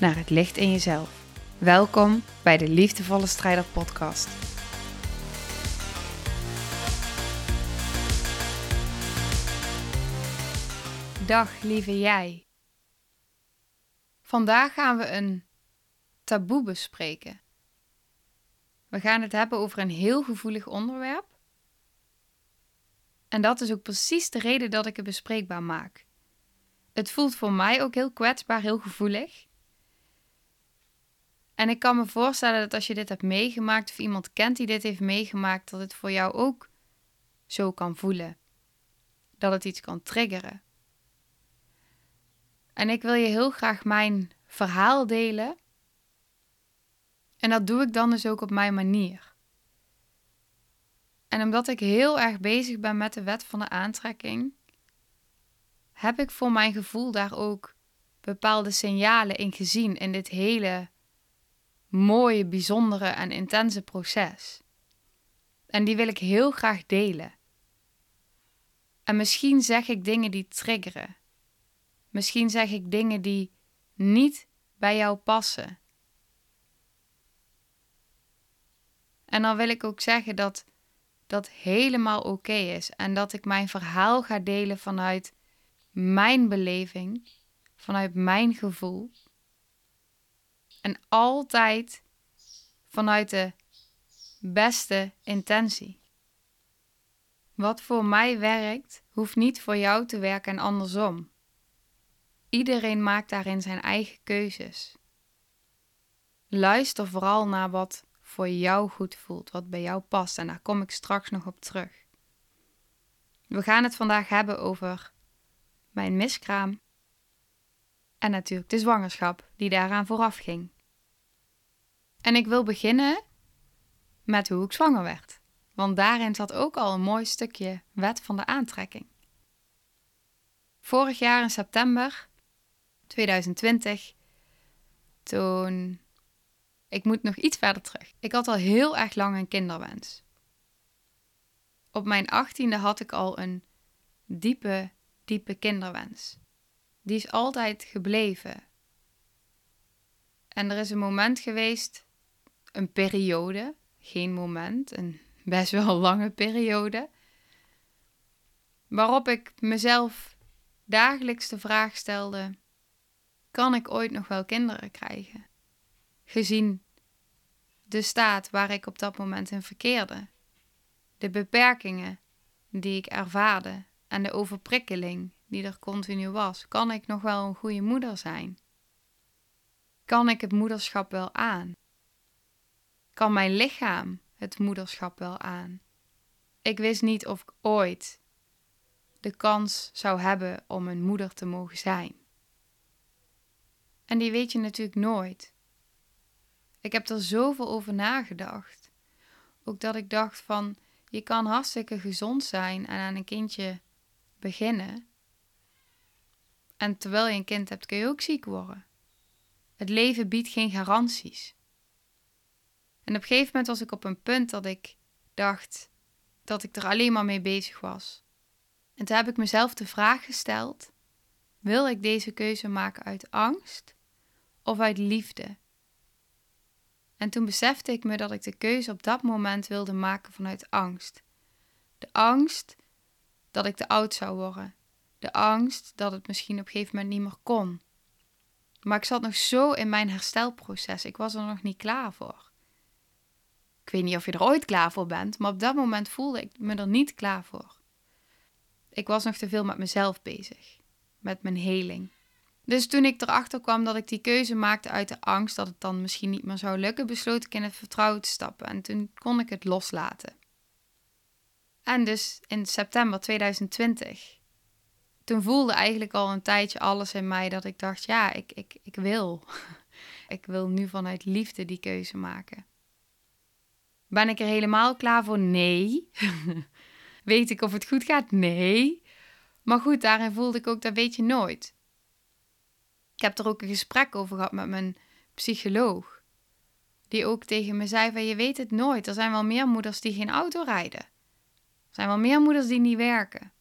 naar het licht in jezelf. Welkom bij de Liefdevolle Strijder Podcast. Dag lieve jij. Vandaag gaan we een taboe bespreken. We gaan het hebben over een heel gevoelig onderwerp. En dat is ook precies de reden dat ik het bespreekbaar maak. Het voelt voor mij ook heel kwetsbaar, heel gevoelig. En ik kan me voorstellen dat als je dit hebt meegemaakt of iemand kent die dit heeft meegemaakt, dat het voor jou ook zo kan voelen. Dat het iets kan triggeren. En ik wil je heel graag mijn verhaal delen. En dat doe ik dan dus ook op mijn manier. En omdat ik heel erg bezig ben met de wet van de aantrekking, heb ik voor mijn gevoel daar ook bepaalde signalen in gezien in dit hele mooie, bijzondere en intense proces. En die wil ik heel graag delen. En misschien zeg ik dingen die triggeren. Misschien zeg ik dingen die niet bij jou passen. En dan wil ik ook zeggen dat dat helemaal oké is en dat ik mijn verhaal ga delen vanuit mijn beleving, vanuit mijn gevoel. En altijd vanuit de beste intentie. Wat voor mij werkt, hoeft niet voor jou te werken en andersom. Iedereen maakt daarin zijn eigen keuzes. Luister vooral naar wat voor jou goed voelt, wat bij jou past, en daar kom ik straks nog op terug. We gaan het vandaag hebben over mijn miskraam en natuurlijk de zwangerschap die daaraan vooraf ging. En ik wil beginnen met hoe ik zwanger werd, want daarin zat ook al een mooi stukje wet van de aantrekking. Vorig jaar in september 2020, toen. Ik moet nog iets verder terug. Ik had al heel erg lang een kinderwens. Op mijn achttiende had ik al een diepe diepe kinderwens. Die is altijd gebleven. En er is een moment geweest, een periode, geen moment, een best wel lange periode, waarop ik mezelf dagelijks de vraag stelde: kan ik ooit nog wel kinderen krijgen? Gezien de staat waar ik op dat moment in verkeerde, de beperkingen die ik ervaarde en de overprikkeling die er continu was. Kan ik nog wel een goede moeder zijn? Kan ik het moederschap wel aan? Kan mijn lichaam het moederschap wel aan? Ik wist niet of ik ooit de kans zou hebben om een moeder te mogen zijn. En die weet je natuurlijk nooit. Ik heb er zoveel over nagedacht. Ook dat ik dacht van, je kan hartstikke gezond zijn en aan een kindje beginnen. En terwijl je een kind hebt, kun je ook ziek worden. Het leven biedt geen garanties. En op een gegeven moment was ik op een punt dat ik dacht dat ik er alleen maar mee bezig was. En toen heb ik mezelf de vraag gesteld: wil ik deze keuze maken uit angst of uit liefde? En toen besefte ik me dat ik de keuze op dat moment wilde maken vanuit angst. De angst dat ik te oud zou worden. De angst dat het misschien op een gegeven moment niet meer kon. Maar ik zat nog zo in mijn herstelproces. Ik was er nog niet klaar voor. Ik weet niet of je er ooit klaar voor bent, maar op dat moment voelde ik me er niet klaar voor. Ik was nog te veel met mezelf bezig, met mijn heling. Dus toen ik erachter kwam dat ik die keuze maakte uit de angst dat het dan misschien niet meer zou lukken, besloot ik in het vertrouwen te stappen en toen kon ik het loslaten. En dus in september 2020, toen voelde eigenlijk al een tijdje alles in mij dat ik dacht, ja, ik, ik, ik wil. Ik wil nu vanuit liefde die keuze maken. Ben ik er helemaal klaar voor? Nee. weet ik of het goed gaat? Nee. Maar goed, daarin voelde ik ook, dat weet je nooit. Ik heb er ook een gesprek over gehad met mijn psycholoog. Die ook tegen me zei van je weet het nooit. Er zijn wel meer moeders die geen auto rijden. Er zijn wel meer moeders die niet werken.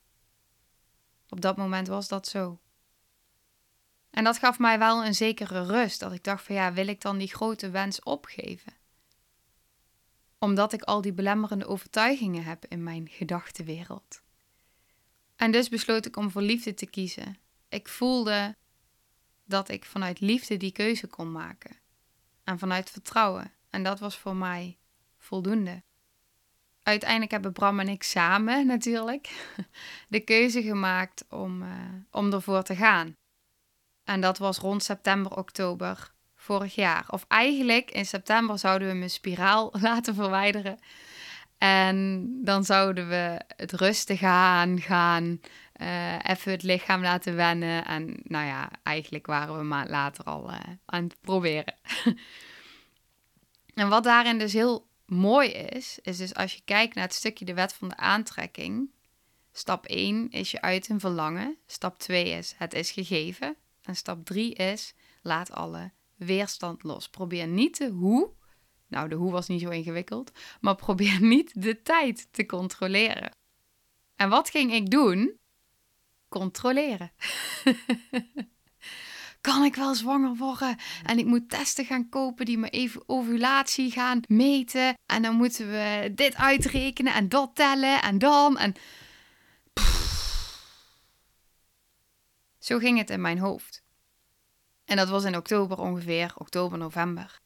Op dat moment was dat zo. En dat gaf mij wel een zekere rust. Dat ik dacht van ja, wil ik dan die grote wens opgeven? Omdat ik al die belemmerende overtuigingen heb in mijn gedachtenwereld. En dus besloot ik om voor liefde te kiezen. Ik voelde dat ik vanuit liefde die keuze kon maken. En vanuit vertrouwen. En dat was voor mij voldoende. Uiteindelijk hebben Bram en ik samen natuurlijk de keuze gemaakt om, uh, om ervoor te gaan. En dat was rond september, oktober vorig jaar. Of eigenlijk in september zouden we mijn spiraal laten verwijderen. En dan zouden we het rustig aan gaan, uh, even het lichaam laten wennen. En nou ja, eigenlijk waren we maar later al uh, aan het proberen. en wat daarin dus heel mooi is, is dus als je kijkt naar het stukje de wet van de aantrekking. Stap 1 is je uit een verlangen. Stap 2 is het is gegeven. En stap 3 is laat alle weerstand los. Probeer niet de hoe. Nou, de hoe was niet zo ingewikkeld. Maar probeer niet de tijd te controleren. En wat ging ik doen? Controleren. kan ik wel zwanger worden? En ik moet testen gaan kopen die me even ovulatie gaan meten. En dan moeten we dit uitrekenen en dat tellen en dan. En Zo ging het in mijn hoofd. En dat was in oktober ongeveer, oktober, november.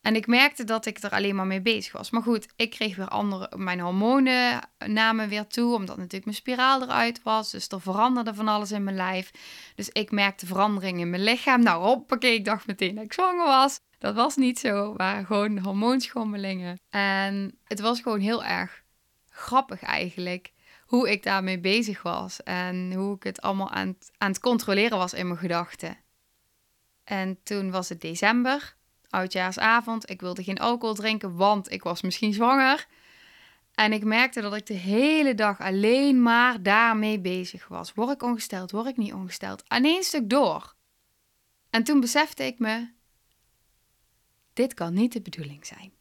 En ik merkte dat ik er alleen maar mee bezig was. Maar goed, ik kreeg weer andere, mijn hormonen namen weer toe, omdat natuurlijk mijn spiraal eruit was. Dus er veranderde van alles in mijn lijf. Dus ik merkte verandering in mijn lichaam. Nou, hoppakee, ik dacht meteen dat ik zwanger was. Dat was niet zo, waren gewoon hormoonschommelingen. En het was gewoon heel erg grappig eigenlijk hoe ik daarmee bezig was. En hoe ik het allemaal aan aan het controleren was in mijn gedachten. En toen was het december oudjaarsavond. Ik wilde geen alcohol drinken, want ik was misschien zwanger. En ik merkte dat ik de hele dag alleen maar daarmee bezig was. Word ik ongesteld? Word ik niet ongesteld? Aan één stuk door. En toen besefte ik me: dit kan niet de bedoeling zijn.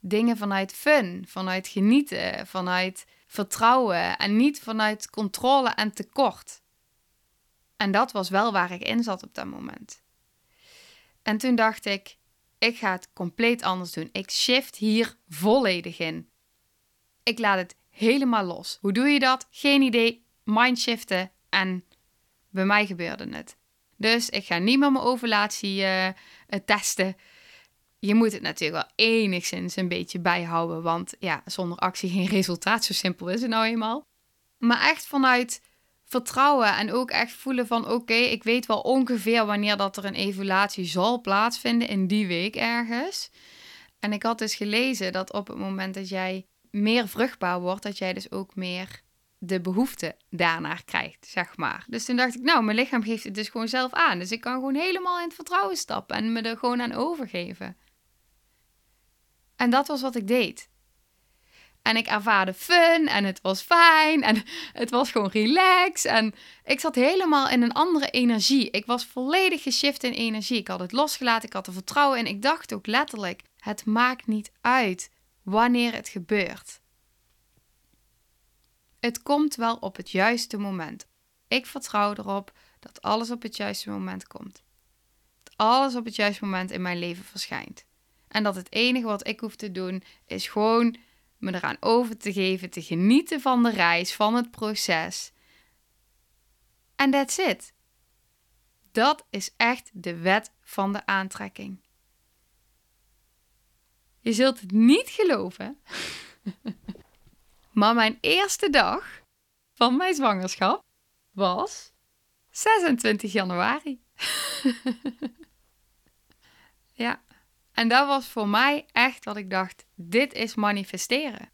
Dingen vanuit fun, vanuit genieten, vanuit vertrouwen en niet vanuit controle en tekort. En dat was wel waar ik in zat op dat moment. En toen dacht ik, ik ga het compleet anders doen. Ik shift hier volledig in. Ik laat het helemaal los. Hoe doe je dat? Geen idee. Mindshiften en bij mij gebeurde het. Dus ik ga niet meer mijn ovulatie uh, testen. Je moet het natuurlijk wel enigszins een beetje bijhouden, want ja, zonder actie geen resultaat. Zo simpel is het nou eenmaal. Maar echt vanuit vertrouwen en ook echt voelen van oké, ik weet wel ongeveer wanneer dat er een evaluatie zal plaatsvinden in die week ergens. En ik had dus gelezen dat op het moment dat jij meer vruchtbaar wordt, dat jij dus ook meer de behoefte daarnaar krijgt, zeg maar. Dus toen dacht ik, nou, mijn lichaam geeft het dus gewoon zelf aan. Dus ik kan gewoon helemaal in het vertrouwen stappen en me er gewoon aan overgeven. En dat was wat ik deed. En ik ervaarde fun en het was fijn en het was gewoon relax. En ik zat helemaal in een andere energie. Ik was volledig geshift in energie. Ik had het losgelaten, ik had er vertrouwen in. Ik dacht ook letterlijk, het maakt niet uit wanneer het gebeurt. Het komt wel op het juiste moment. Ik vertrouw erop dat alles op het juiste moment komt. Dat alles op het juiste moment in mijn leven verschijnt. En dat het enige wat ik hoef te doen is gewoon me eraan over te geven, te genieten van de reis, van het proces. En that's it. Dat is echt de wet van de aantrekking. Je zult het niet geloven, maar mijn eerste dag van mijn zwangerschap was 26 januari. ja. En dat was voor mij echt wat ik dacht: dit is manifesteren.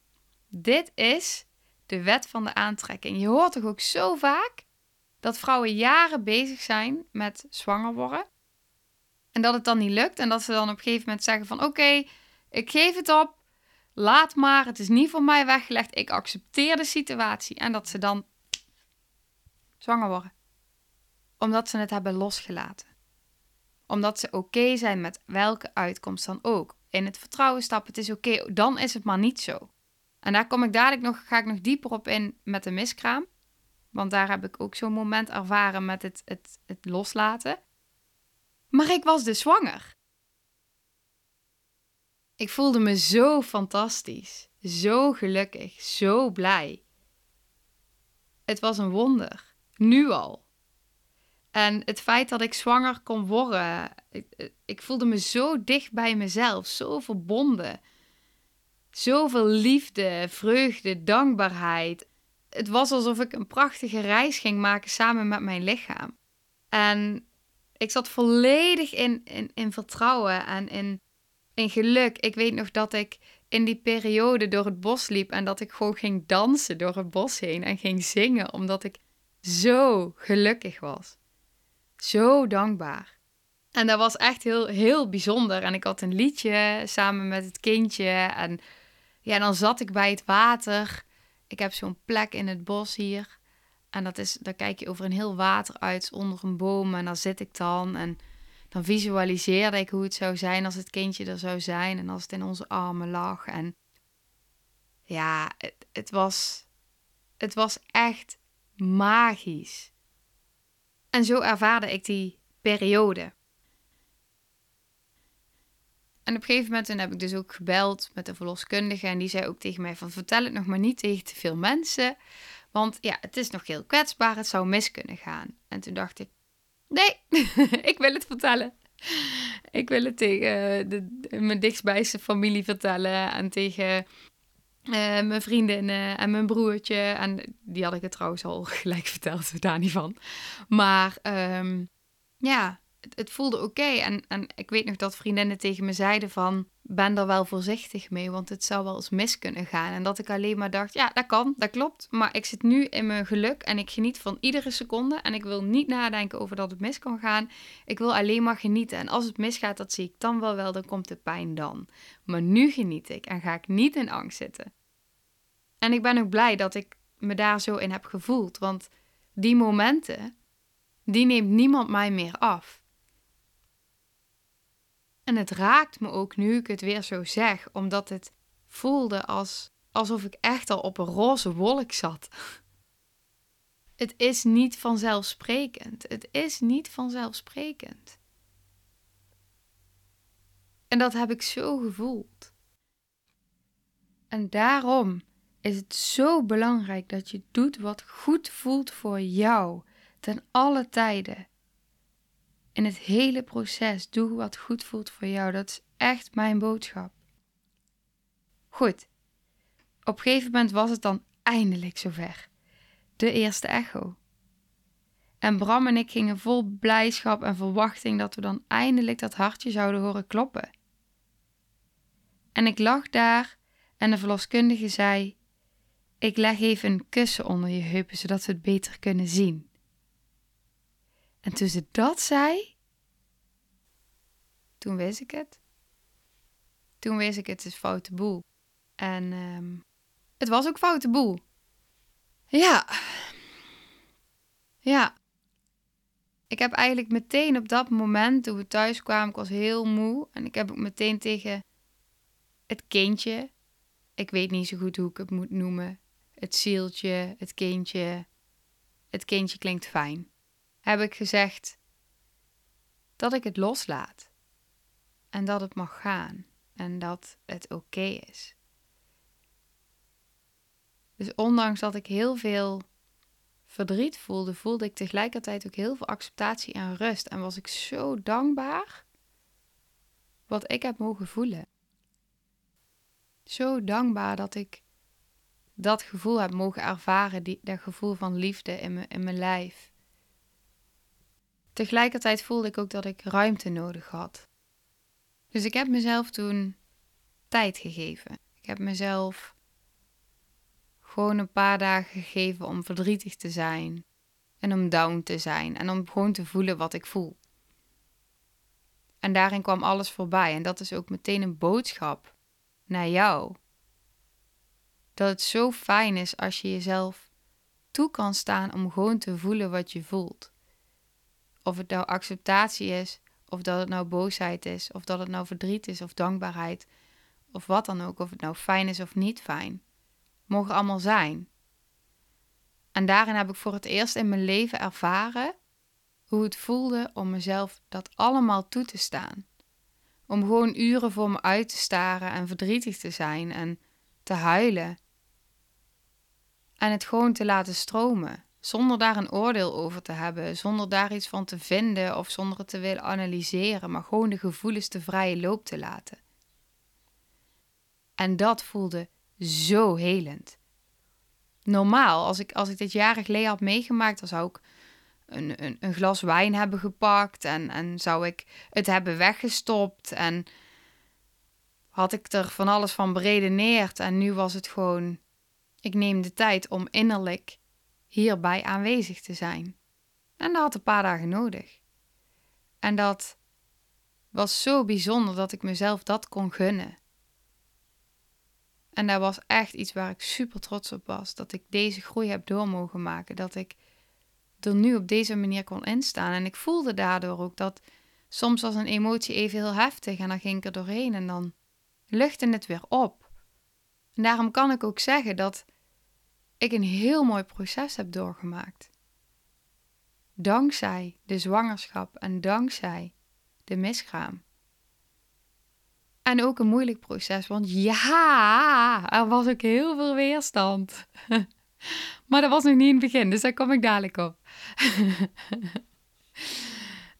Dit is de wet van de aantrekking. Je hoort toch ook zo vaak dat vrouwen jaren bezig zijn met zwanger worden. En dat het dan niet lukt en dat ze dan op een gegeven moment zeggen van oké, ik geef het op, laat maar, het is niet voor mij weggelegd, ik accepteer de situatie. En dat ze dan zwanger worden. Omdat ze het hebben losgelaten. Omdat ze oké zijn met welke uitkomst dan ook. In het vertrouwen stappen, het is oké, dan is het maar niet zo. En daar kom ik dadelijk nog, ga ik nog dieper op in met de miskraam. Want daar heb ik ook zo'n moment ervaren met het, het, het loslaten. Maar ik was dus zwanger. Ik voelde me zo fantastisch, zo gelukkig, zo blij. Het was een wonder, nu al. En het feit dat ik zwanger kon worden, ik, voelde me zo dicht bij mezelf, zo verbonden. Zoveel liefde, vreugde, dankbaarheid. Het was alsof ik een prachtige reis ging maken samen met mijn lichaam. En ik zat volledig in, in, in vertrouwen en in, in geluk. Ik weet nog dat ik in die periode door het bos liep en dat ik gewoon ging dansen door het bos heen en ging zingen, omdat ik zo gelukkig was. Zo dankbaar. En dat was echt heel, heel bijzonder. En ik had een liedje samen met het kindje. En ja, dan zat ik bij het water. Ik heb zo'n plek in het bos hier. En dat is, daar kijk je over een heel water uit onder een boom. En daar zit ik dan. En dan visualiseerde ik hoe het zou zijn als het kindje er zou zijn. En als het in onze armen lag. En ja, het, het was, het was echt magisch. En zo ervaarde ik die periode. En op een gegeven moment heb ik dus ook gebeld met de verloskundige. En die zei ook tegen mij van vertel het nog maar niet tegen te veel mensen. Want ja, het is nog heel kwetsbaar. Het zou mis kunnen gaan. En toen dacht ik, nee, ik wil het vertellen. Ik wil het tegen de, mijn dichtstbijste familie vertellen. En tegen uh, mijn vriendinnen en mijn broertje. En die had ik het trouwens al gelijk verteld, daar niet van. Maar um, ja, het, voelde oké. En, en ik weet nog dat vriendinnen tegen me zeiden van... ben er wel voorzichtig mee, want het zou wel eens mis kunnen gaan. En dat ik alleen maar dacht, ja, dat kan, dat klopt. Maar ik zit nu in mijn geluk en ik geniet van iedere seconde. En ik wil niet nadenken over dat het mis kan gaan. Ik wil alleen maar genieten. En als het misgaat, dat zie ik dan wel wel, dan komt de pijn dan. Maar nu geniet ik en ga ik niet in angst zitten. En ik ben ook blij dat ik me daar zo in heb gevoeld. Want die momenten, die neemt niemand mij meer af. En het raakt me ook nu ik het weer zo zeg, omdat het voelde als, alsof ik echt al op een roze wolk zat. Het is niet vanzelfsprekend. Het is niet vanzelfsprekend. En dat heb ik zo gevoeld. En daarom is het zo belangrijk dat je doet wat goed voelt voor jou ten alle tijden in het hele proces. Doe wat goed voelt voor jou. Dat is echt mijn boodschap. Goed. Op een gegeven moment was het dan eindelijk zover. De eerste echo. En Bram en ik gingen vol blijdschap en verwachting dat we dan eindelijk dat hartje zouden horen kloppen. En ik lag daar en de verloskundige zei: Ik leg even een kussen onder je heupen zodat we het beter kunnen zien. En ze dat zei, toen wist ik het. Toen wist ik het is foute boel. En um, het was ook foute boel. Ja. Ja. Ik heb eigenlijk meteen op dat moment, toen we thuis kwamen, ik was heel moe. En ik heb ook meteen tegen het kindje, ik weet niet zo goed hoe ik het moet noemen. Het zieltje, het kindje. Het kindje klinkt fijn heb ik gezegd dat ik het loslaat en dat het mag gaan en dat het oké is. Dus ondanks dat ik heel veel verdriet voelde, voelde ik tegelijkertijd ook heel veel acceptatie en rust en was ik zo dankbaar wat ik heb mogen voelen. Zo dankbaar dat ik dat gevoel heb mogen ervaren, die, dat gevoel van liefde in, me, in mijn lijf. Tegelijkertijd voelde ik ook dat ik ruimte nodig had. Dus ik heb mezelf toen tijd gegeven. Ik heb mezelf gewoon een paar dagen gegeven om verdrietig te zijn en om down te zijn en om gewoon te voelen wat ik voel. En daarin kwam alles voorbij. En dat is ook meteen een boodschap naar jou. Dat het zo fijn is als je jezelf toe kan staan om gewoon te voelen wat je voelt. Of het nou acceptatie is, of dat het nou boosheid is, of dat het nou verdriet is of dankbaarheid, of wat dan ook, of het nou fijn is of niet fijn. Mogen allemaal zijn. En daarin heb ik voor het eerst in mijn leven ervaren hoe het voelde om mezelf dat allemaal toe te staan. Om gewoon uren voor me uit te staren en verdrietig te zijn en te huilen. En het gewoon te laten stromen, zonder daar een oordeel over te hebben, zonder daar iets van te vinden of zonder het te willen analyseren, maar gewoon de gevoelens de vrije loop te laten. En dat voelde zo helend. Normaal, als ik, als ik dit jaren geleden had meegemaakt, dan zou ik een, een, een glas wijn hebben gepakt en, en zou ik het hebben weggestopt en had ik er van alles van beredeneerd. En nu was het gewoon, ik neem de tijd om innerlijk hierbij aanwezig te zijn. En dat had een paar dagen nodig. En dat was zo bijzonder dat ik mezelf dat kon gunnen. En dat was echt iets waar ik super trots op was. Dat ik deze groei heb door mogen maken. Dat ik er nu op deze manier kon instaan. En ik voelde daardoor ook dat soms was een emotie even heel heftig en dan ging ik er doorheen en dan luchtte het weer op. En daarom kan ik ook zeggen dat ik een heel mooi proces heb doorgemaakt. Dankzij de zwangerschap en dankzij de miskraam. En ook een moeilijk proces, want ja, er was ook heel veel weerstand. Maar dat was nog niet in het begin, dus daar kom ik dadelijk op.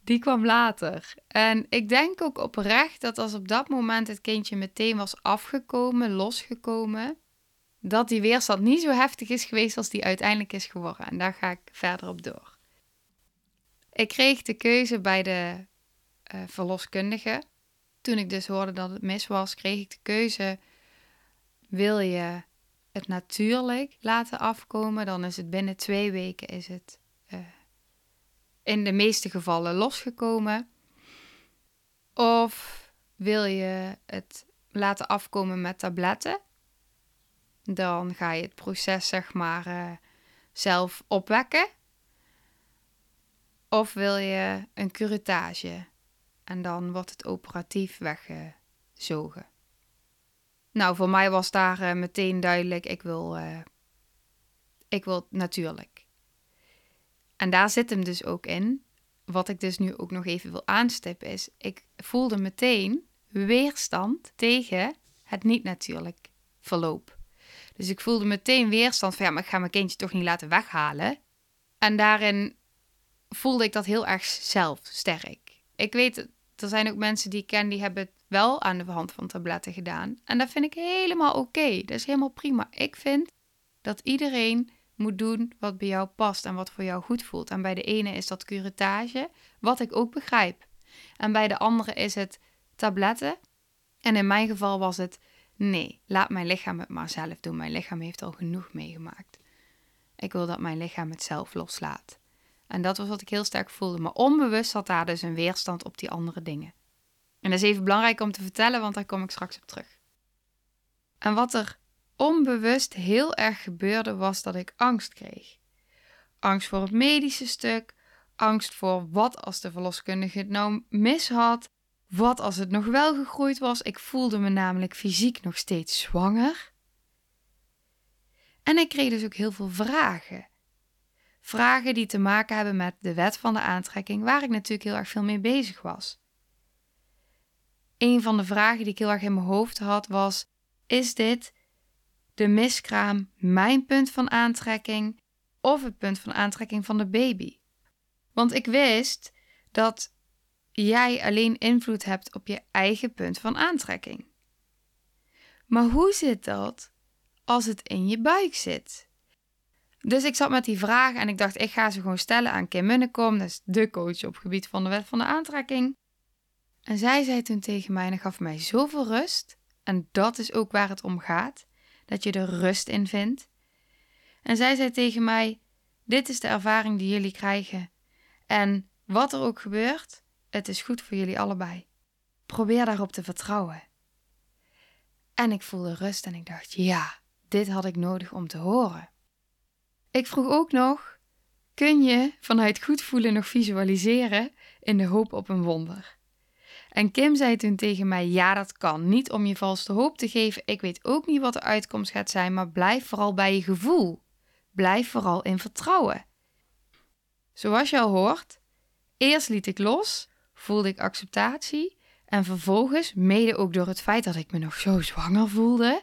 Die kwam later. En ik denk ook oprecht dat als op dat moment het kindje meteen was afgekomen, losgekomen, dat die weerstand niet zo heftig is geweest als die uiteindelijk is geworden. En daar ga ik verder op door. Ik kreeg de keuze bij de uh, verloskundige. Toen ik dus hoorde dat het mis was, kreeg ik de keuze: wil je het natuurlijk laten afkomen, dan is het binnen twee weken is het uh, in de meeste gevallen losgekomen. Of wil je het laten afkomen met tabletten, dan ga je het proces zeg maar uh, zelf opwekken. Of wil je een curettage en dan wordt het operatief weggezogen. Nou, voor mij was daar uh, meteen duidelijk, ik wil, uh, ik wil natuurlijk. En daar zit hem dus ook in. Wat ik dus nu ook nog even wil aanstippen is, ik voelde meteen weerstand tegen het niet natuurlijk verloop. Dus ik voelde meteen weerstand van ja, maar ik ga mijn kindje toch niet laten weghalen. En daarin voelde ik dat heel erg zelf sterk. Ik weet er zijn ook mensen die ik ken die hebben het wel aan de hand van tabletten gedaan. En dat vind ik helemaal oké. Dat is helemaal prima. Ik vind dat iedereen moet doen wat bij jou past en wat voor jou goed voelt. En bij de ene is dat curettage, wat ik ook begrijp. En bij de andere is het tabletten. En in mijn geval was het nee, laat mijn lichaam het maar zelf doen. Mijn lichaam heeft al genoeg meegemaakt. Ik wil dat mijn lichaam het zelf loslaat. En dat was wat ik heel sterk voelde. Maar onbewust zat daar dus een weerstand op die andere dingen. En dat is even belangrijk om te vertellen, want daar kom ik straks op terug. En wat er onbewust heel erg gebeurde, was dat ik angst kreeg. Angst voor het medische stuk, angst voor wat als de verloskundige het nou mis had, wat als het nog wel gegroeid was. Ik voelde me namelijk fysiek nog steeds zwanger. En ik kreeg dus ook heel veel vragen. Vragen die te maken hebben met de wet van de aantrekking, waar ik natuurlijk heel erg veel mee bezig was. Een van de vragen die ik heel erg in mijn hoofd had was: is dit de miskraam mijn punt van aantrekking of het punt van aantrekking van de baby? Want ik wist dat jij alleen invloed hebt op je eigen punt van aantrekking. Maar hoe zit dat als het in je buik zit? Dus ik zat met die vraag en ik dacht, ik ga ze gewoon stellen aan Kim Munnekom, dat is de coach op het gebied van de wet van de aantrekking. En zij zei toen tegen mij, en gaf mij zoveel rust, en dat is ook waar het om gaat, dat je er rust in vindt. En zij zei tegen mij, dit is de ervaring die jullie krijgen. En wat er ook gebeurt, het is goed voor jullie allebei. probeer daarop te vertrouwen. En ik voelde rust en ik dacht, ja, dit had ik nodig om te horen. Ik vroeg ook nog: kun je vanuit goed voelen nog visualiseren in de hoop op een wonder? En Kim zei toen tegen mij: Ja, dat kan. Niet om je valse hoop te geven. Ik weet ook niet wat de uitkomst gaat zijn, maar blijf vooral bij je gevoel. Blijf vooral in vertrouwen. Zoals je al hoort, eerst liet ik los, voelde ik acceptatie en vervolgens, mede ook door het feit dat ik me nog zo zwanger voelde,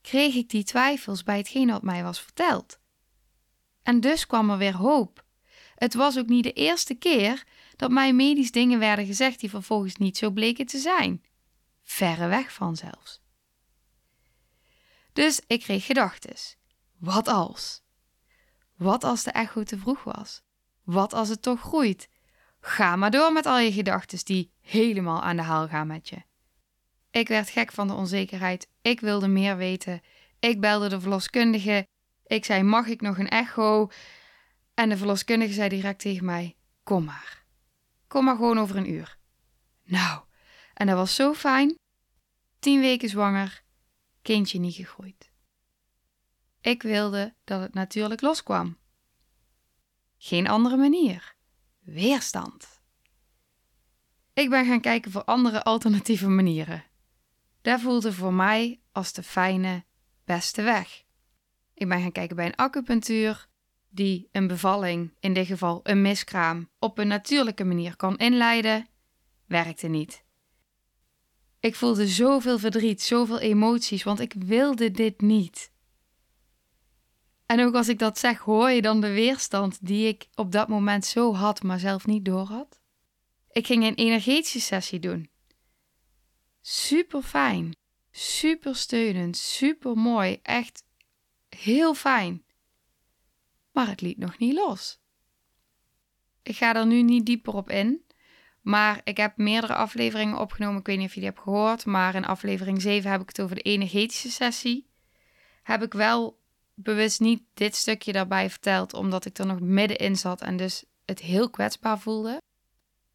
kreeg ik die twijfels bij hetgeen wat mij was verteld. En dus kwam er weer hoop. Het was ook niet de eerste keer dat mij medisch dingen werden gezegd die vervolgens niet zo bleken te zijn. Verre weg van zelfs. Dus ik kreeg gedachtes. Wat als? Wat als de echo te vroeg was? Wat als het toch groeit? Ga maar door met al je gedachten die helemaal aan de haal gaan met je. Ik werd gek van de onzekerheid. Ik wilde meer weten. Ik belde de verloskundige. Ik zei: Mag ik nog een echo? En de verloskundige zei direct tegen mij: Kom maar. Kom maar gewoon over een uur. Nou, en dat was zo fijn. Tien weken zwanger, kindje niet gegroeid. Ik wilde dat het natuurlijk loskwam. Geen andere manier. Weerstand. Ik ben gaan kijken voor andere alternatieve manieren. Daar voelde voor mij als de fijne, beste weg. Ik ben gaan kijken bij een acupunctuur, die een bevalling, in dit geval een miskraam, op een natuurlijke manier kan inleiden, werkte niet. Ik voelde zoveel verdriet, zoveel emoties, want ik wilde dit niet. En ook als ik dat zeg, hoor je dan de weerstand die ik op dat moment zo had, maar zelf niet doorhad? Ik ging een energetische sessie doen. Super fijn, super steunend, super mooi, echt heel fijn. Maar het liet nog niet los. Ik ga er nu niet dieper op in. Maar ik heb meerdere afleveringen opgenomen. Ik weet niet of je die hebt gehoord. Maar in aflevering 7 heb ik het over de energetische sessie. Heb ik wel bewust niet dit stukje daarbij verteld. Omdat ik er nog middenin zat en dus het heel kwetsbaar voelde.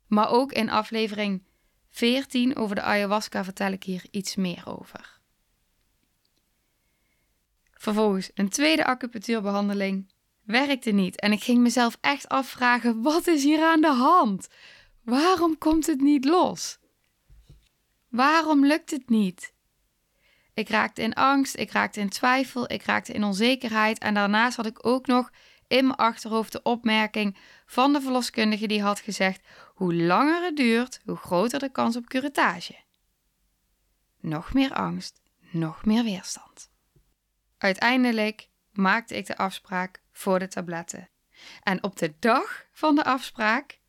Maar ook in aflevering 14 over de ayahuasca vertel ik hier iets meer over. Vervolgens een tweede acupunctuurbehandeling werkte niet en ik ging mezelf echt afvragen: wat is hier aan de hand? Waarom komt het niet los? Waarom lukt het niet? Ik raakte in angst, ik raakte in twijfel, ik raakte in onzekerheid en daarnaast had ik ook nog in mijn achterhoofd de opmerking van de verloskundige die had gezegd: hoe langer het duurt, hoe groter de kans op curettage. Nog meer angst, nog meer weerstand. Uiteindelijk maakte ik de afspraak voor de tabletten. En op de dag van de afspraak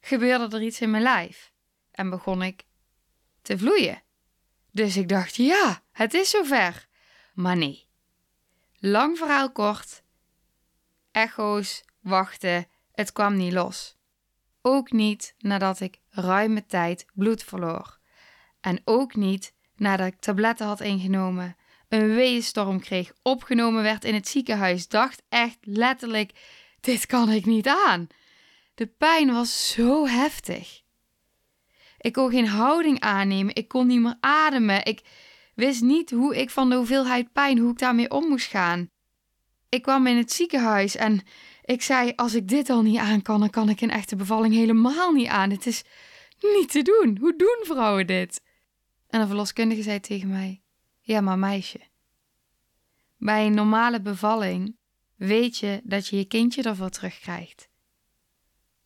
gebeurde er iets in mijn lijf en begon ik te vloeien. Dus ik dacht: ja, het is zover. Maar nee. Lang verhaal kort. Echo's, wachten, het kwam niet los. Ook niet nadat ik ruime tijd bloed verloor. En ook niet nadat ik tabletten had ingenomen een weeënstorm kreeg, opgenomen werd in het ziekenhuis, dacht echt letterlijk: dit kan ik niet aan. De pijn was zo heftig. Ik kon geen houding aannemen, ik kon niet meer ademen. Ik wist niet hoe ik van de hoeveelheid pijn, hoe ik daarmee om moest gaan. Ik kwam in het ziekenhuis en ik zei: Als ik dit al niet aan kan, dan kan ik een echte bevalling helemaal niet aan. Het is niet te doen. Hoe doen vrouwen dit? En de verloskundige zei tegen mij: ja, maar meisje. Bij een normale bevalling weet je dat je je kindje ervoor terugkrijgt.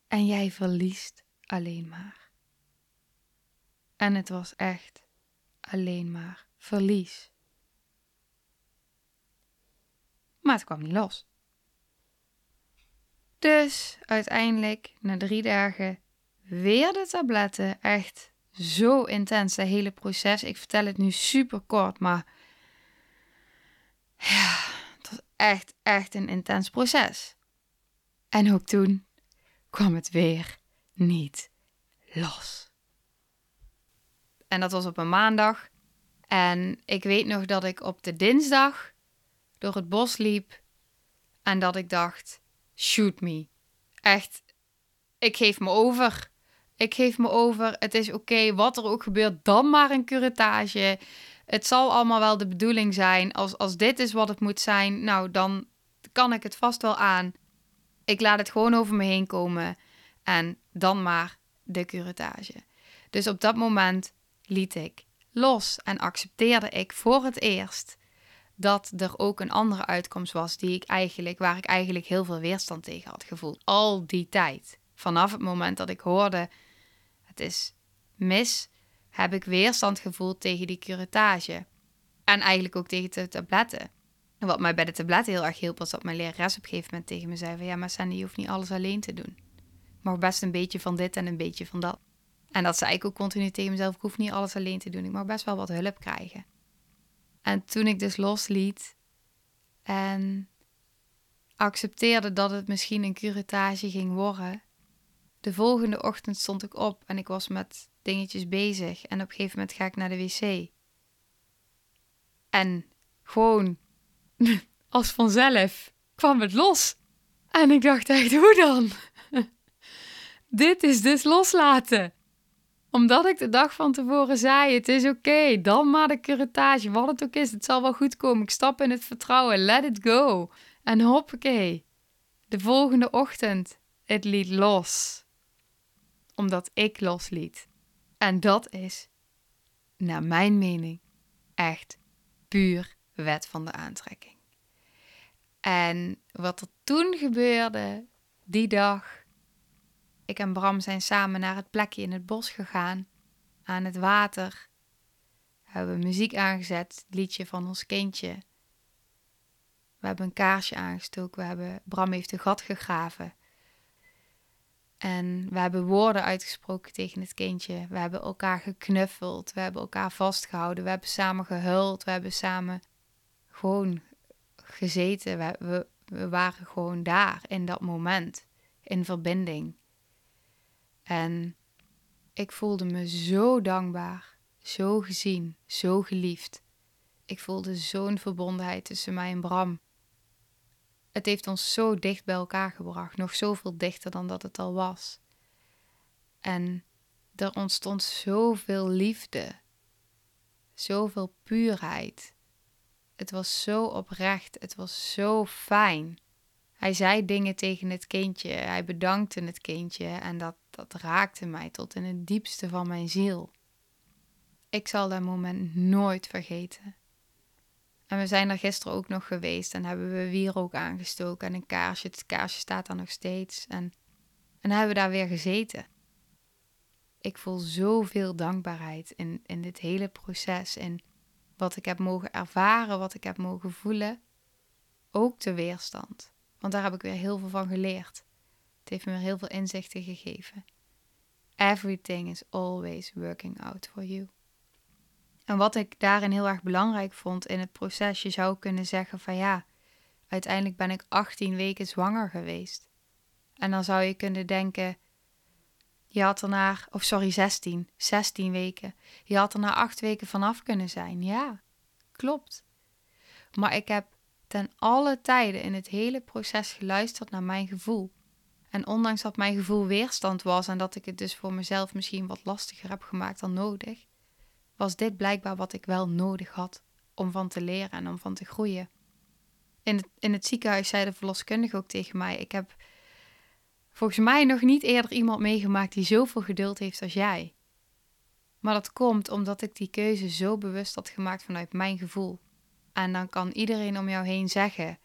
En jij verliest alleen maar. En het was echt alleen maar verlies. Maar het kwam niet los. Dus uiteindelijk, na drie dagen, weer de tabletten. Echt zo intens, dat hele proces. Ik vertel het nu super kort, maar ja, het was echt, echt een intens proces. En ook toen kwam het weer niet los. En dat was op een maandag. En ik weet nog dat ik op de dinsdag door het bos liep en dat ik dacht: shoot me. Echt, ik geef me over. Ik geef me over. Het is oké, wat er ook gebeurt, dan maar een curettage. Het zal allemaal wel de bedoeling zijn. Als, als dit is wat het moet zijn, nou, dan kan ik het vast wel aan. Ik laat het gewoon over me heen komen. En dan maar de curettage. Dus op dat moment liet ik los en accepteerde ik voor het eerst dat er ook een andere uitkomst was die ik eigenlijk, waar ik eigenlijk heel veel weerstand tegen had gevoeld. Al die tijd. Vanaf het moment dat ik hoorde, het is mis, heb ik weerstand gevoeld tegen die curettage. En eigenlijk ook tegen de tabletten. wat mij bij de tabletten heel erg hielp, was dat mijn lerares op een gegeven moment tegen me zei van... Ja, maar Sandy, je hoeft niet alles alleen te doen. Maar best een beetje van dit en een beetje van dat. En dat zei ik ook continu tegen mezelf. Ik hoef niet alles alleen te doen. Ik mag best wel wat hulp krijgen. En toen ik dus losliet en accepteerde dat het misschien een curettage ging worden. De volgende ochtend stond ik op en ik was met dingetjes bezig. En op een gegeven moment ga ik naar de wc. En gewoon als vanzelf kwam het los. En ik dacht echt, hoe dan? Dit is dus loslaten omdat ik de dag van tevoren zei: het is oké, dan maar de curatage. Wat het ook is, het zal wel goed komen. Ik stap in het vertrouwen, let it go. En hoppakee. De volgende ochtend, het liet los. Omdat ik losliet. En dat is, naar mijn mening, echt puur wet van de aantrekking. En wat er toen gebeurde, die dag, ik en Bram zijn samen naar het plekje in het bos gegaan, aan het water. We hebben muziek aangezet, het liedje van ons kindje. We hebben een kaarsje aangestoken, we hebben, Bram heeft een gat gegraven. En we hebben woorden uitgesproken tegen het kindje. We hebben elkaar geknuffeld, we hebben elkaar vastgehouden, we hebben samen gehuild, we hebben samen gewoon gezeten. We, we, we waren gewoon daar in dat moment, in verbinding. En ik voelde me zo dankbaar, zo gezien, zo geliefd. Ik voelde zo'n verbondenheid tussen mij en Bram. Het heeft ons zo dicht bij elkaar gebracht, nog zoveel dichter dan dat het al was. En er ontstond zoveel liefde, zoveel puurheid. Het was zo oprecht, het was zo fijn. Hij zei dingen tegen het kindje, hij bedankte het kindje en dat, dat raakte mij tot in het diepste van mijn ziel. Ik zal dat moment nooit vergeten. En we zijn er gisteren ook nog geweest en hebben we wier ook aangestoken en een kaarsje. Het kaarsje staat daar nog steeds. En, en hebben we daar weer gezeten. Ik voel zoveel dankbaarheid in, in dit hele proces. In wat ik heb mogen ervaren, wat ik heb mogen voelen. Ook de weerstand. Want daar heb ik weer heel veel van geleerd. Het heeft me weer heel veel inzichten gegeven. Everything is always working out for you. En wat ik daarin heel erg belangrijk vond in het proces, je zou kunnen zeggen van ja, uiteindelijk ben ik 18 weken zwanger geweest. En dan zou je kunnen denken, je had er of sorry, 16, 16 weken. Je had er na 8 weken vanaf kunnen zijn. Ja, klopt. Maar ik heb ten alle tijden in het hele proces geluisterd naar mijn gevoel. En ondanks dat mijn gevoel weerstand was en dat ik het dus voor mezelf misschien wat lastiger heb gemaakt dan nodig, was dit blijkbaar wat ik wel nodig had om van te leren en om van te groeien. In het, in het ziekenhuis zei de verloskundige ook tegen mij: Ik heb volgens mij nog niet eerder iemand meegemaakt die zoveel geduld heeft als jij. Maar dat komt omdat ik die keuze zo bewust had gemaakt vanuit mijn gevoel. En dan kan iedereen om jou heen zeggen: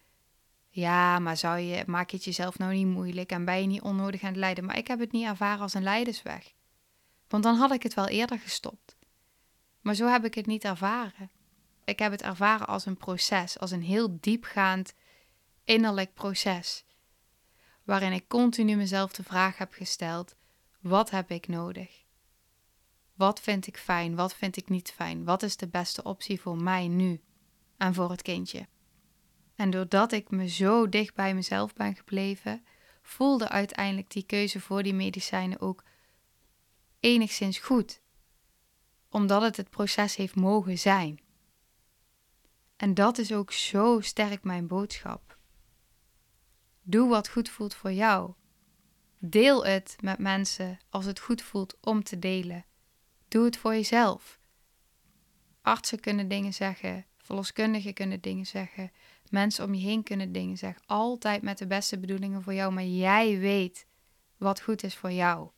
Ja, maar zou je, maak je het jezelf nou niet moeilijk en ben je niet onnodig aan het lijden? Maar ik heb het niet ervaren als een leidersweg. Want dan had ik het wel eerder gestopt. Maar zo heb ik het niet ervaren. Ik heb het ervaren als een proces, als een heel diepgaand innerlijk proces. Waarin ik continu mezelf de vraag heb gesteld: wat heb ik nodig? Wat vind ik fijn? Wat vind ik niet fijn? Wat is de beste optie voor mij nu? En voor het kindje. En doordat ik me zo dicht bij mezelf ben gebleven, voelde uiteindelijk die keuze voor die medicijnen ook enigszins goed, omdat het het proces heeft mogen zijn. En dat is ook zo sterk mijn boodschap. Doe wat goed voelt voor jou. Deel het met mensen als het goed voelt om te delen. Doe het voor jezelf. Artsen kunnen dingen zeggen, verloskundigen kunnen dingen zeggen, mensen om je heen kunnen dingen zeggen. Altijd met de beste bedoelingen voor jou, maar jij weet wat goed is voor jou.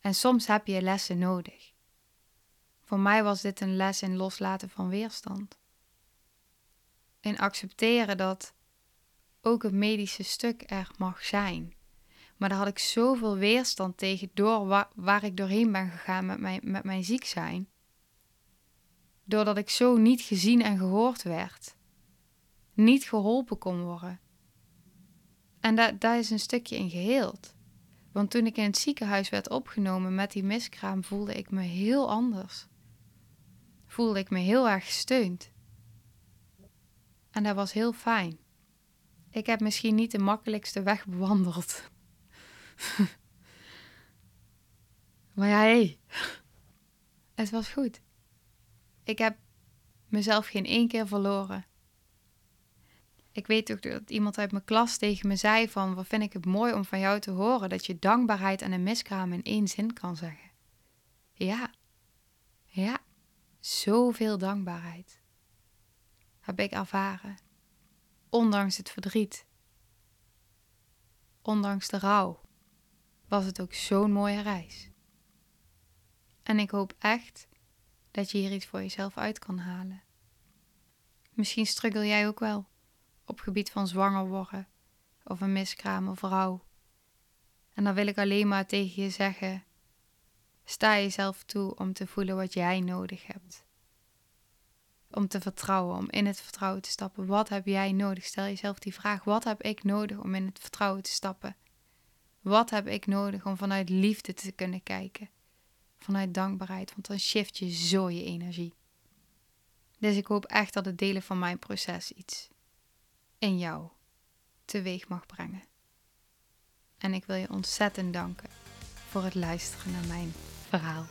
En soms heb je lessen nodig. Voor mij was dit een les in loslaten van weerstand. In accepteren dat ook het medische stuk er mag zijn. Maar daar had ik zoveel weerstand tegen door waar, waar ik doorheen ben gegaan met mijn, met mijn ziek zijn. Doordat ik zo niet gezien en gehoord werd. Niet geholpen kon worden. En daar, is een stukje in geheeld. Want toen ik in het ziekenhuis werd opgenomen met die miskraam, voelde ik me heel anders. Voelde ik me heel erg gesteund. En dat was heel fijn. Ik heb misschien niet de makkelijkste weg bewandeld. maar ja, hé. Hey. Het was goed. Ik heb mezelf geen één keer verloren. Ik weet ook dat iemand uit mijn klas tegen me zei van... wat vind ik het mooi om van jou te horen... dat je dankbaarheid en een miskraam in één zin kan zeggen. Ja. Ja. Zoveel dankbaarheid. Heb ik ervaren. Ondanks het verdriet. Ondanks de rouw. Was het ook zo'n mooie reis. En ik hoop echt dat je hier iets voor jezelf uit kan halen. Misschien struggle jij ook wel op gebied van zwanger worden of een miskraam of rouw. En dan wil ik alleen maar tegen je zeggen: sta jezelf toe om te voelen wat jij nodig hebt. Om te vertrouwen, om in het vertrouwen te stappen. Wat heb jij nodig? Stel jezelf die vraag: wat heb ik nodig om in het vertrouwen te stappen? Wat heb ik nodig om vanuit liefde te kunnen kijken? Vanuit dankbaarheid, want dan shift je zo je energie. Dus ik hoop echt dat het delen van mijn proces iets in jou teweeg mag brengen. En ik wil je ontzettend danken voor het luisteren naar mijn verhaal.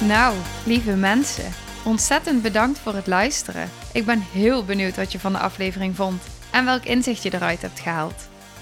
Nou, lieve mensen, ontzettend bedankt voor het luisteren. Ik ben heel benieuwd wat je van de aflevering vond en welk inzicht je eruit hebt gehaald.